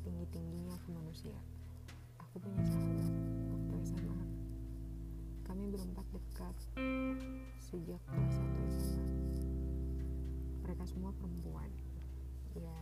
setinggi-tingginya aku manusia. Aku punya sahabat waktu SMA. Kami berempat dekat sejak kelas satu SMA. Mereka semua perempuan. Ya,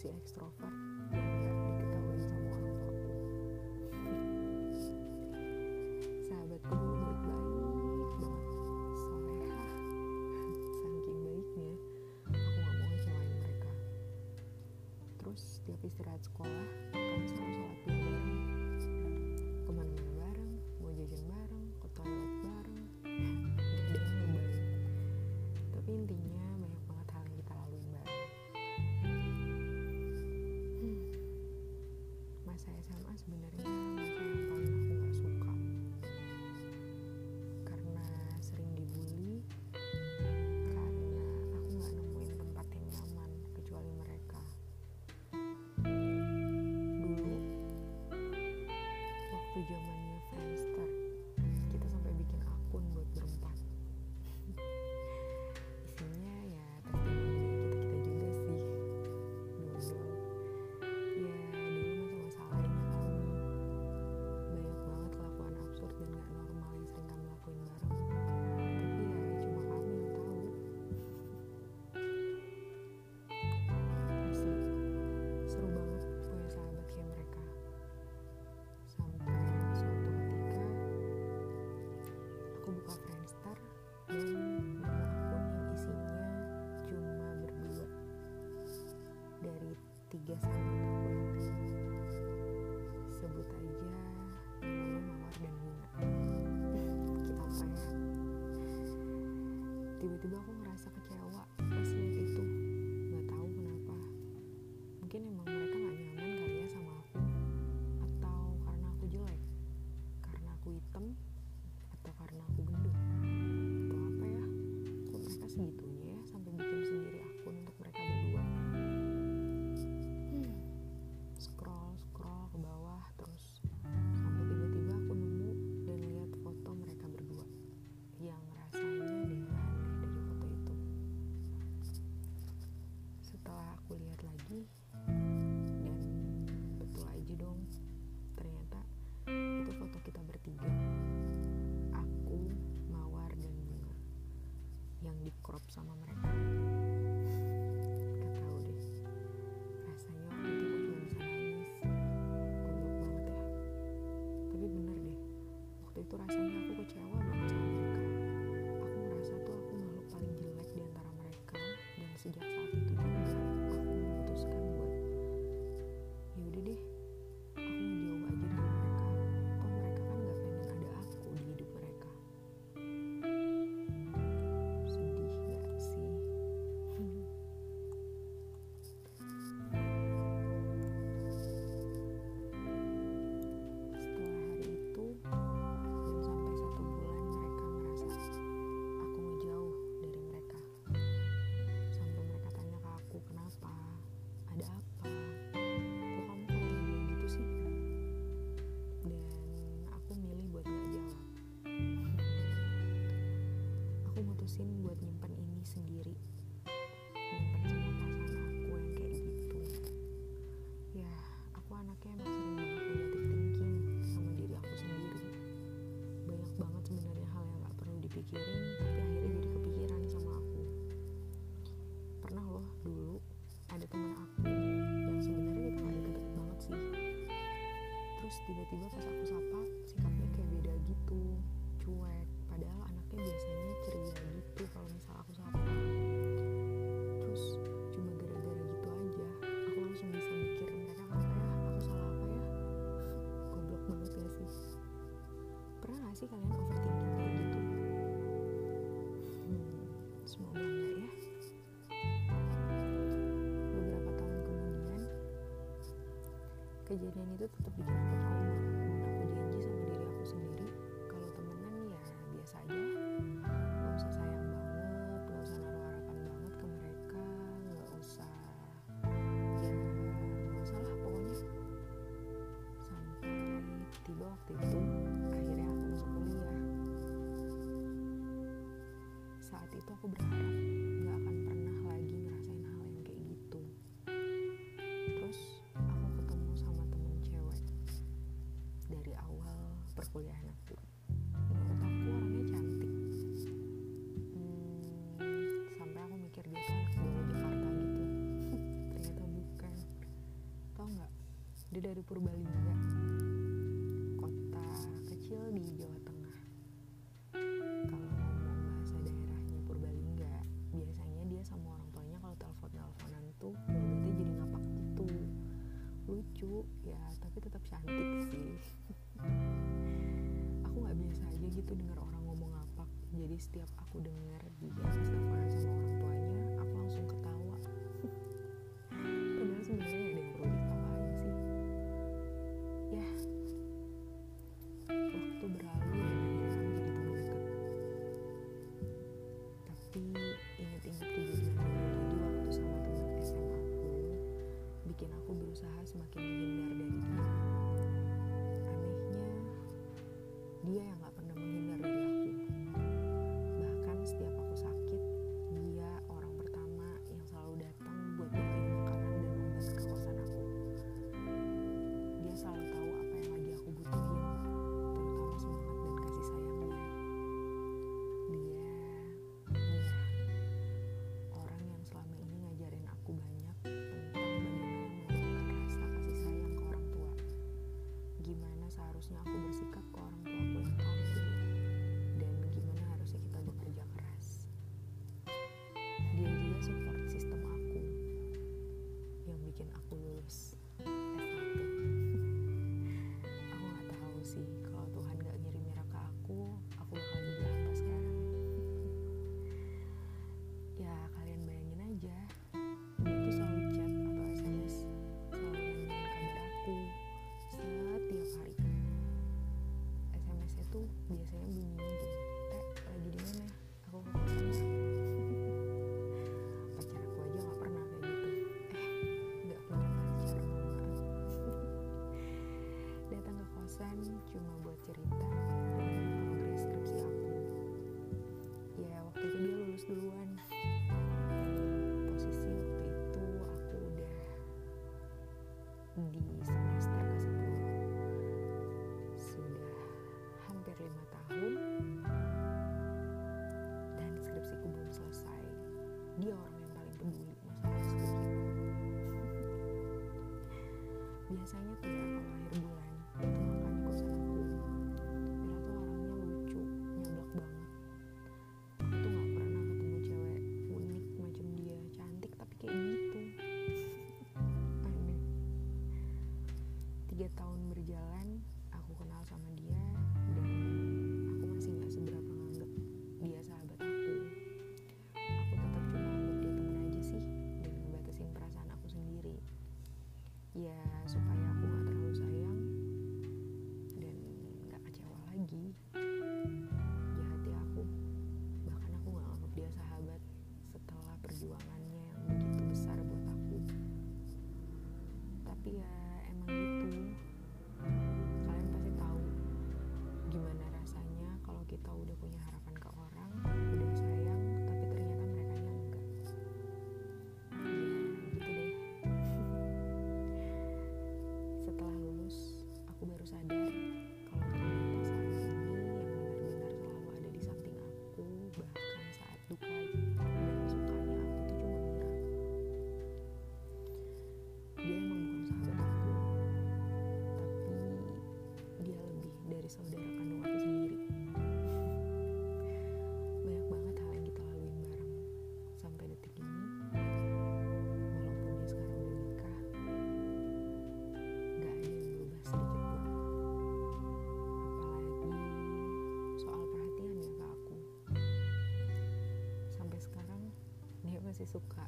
si ekstrovert. Nggak diketahui sama orang tua. Sahabatku terus setiap istirahat sekolah tiba-tiba aku ngerasa kecewa pas di crop sama mereka. anaknya emang sering banget negatif thinking sama diri aku sendiri. Banyak banget sebenarnya hal yang gak perlu dipikirin tapi akhirnya jadi kepikiran sama aku. Pernah loh dulu ada teman aku yang sebenarnya kita gak deket banget sih. Terus tiba-tiba pas aku kejadian itu tetap bikin aku trauma. Aku janji sama diri aku sendiri. Kalau temenan ya biasa aja. Nggak usah sayang banget nggak usah naruh harapan banget ke mereka nggak usah ya nggak usah lah pokoknya. Sampai tiba waktu itu akhirnya aku masuk kuliah. Saat itu aku berharap dari Purbalingga kota kecil di Jawa Tengah. Kalau ngomong bahasa daerahnya Purbalingga biasanya dia sama orang tuanya kalau telepon teleponan tuh mulutnya jadi ngapak gitu. Lucu ya tapi tetap cantik sih. Aku nggak biasa aja gitu dengar orang ngomong ngapak. Jadi setiap aku dengar dia teleponan sama orang tuh biasanya bunyinya gini. Tek lagi dengan rasanya tuh ya, suka.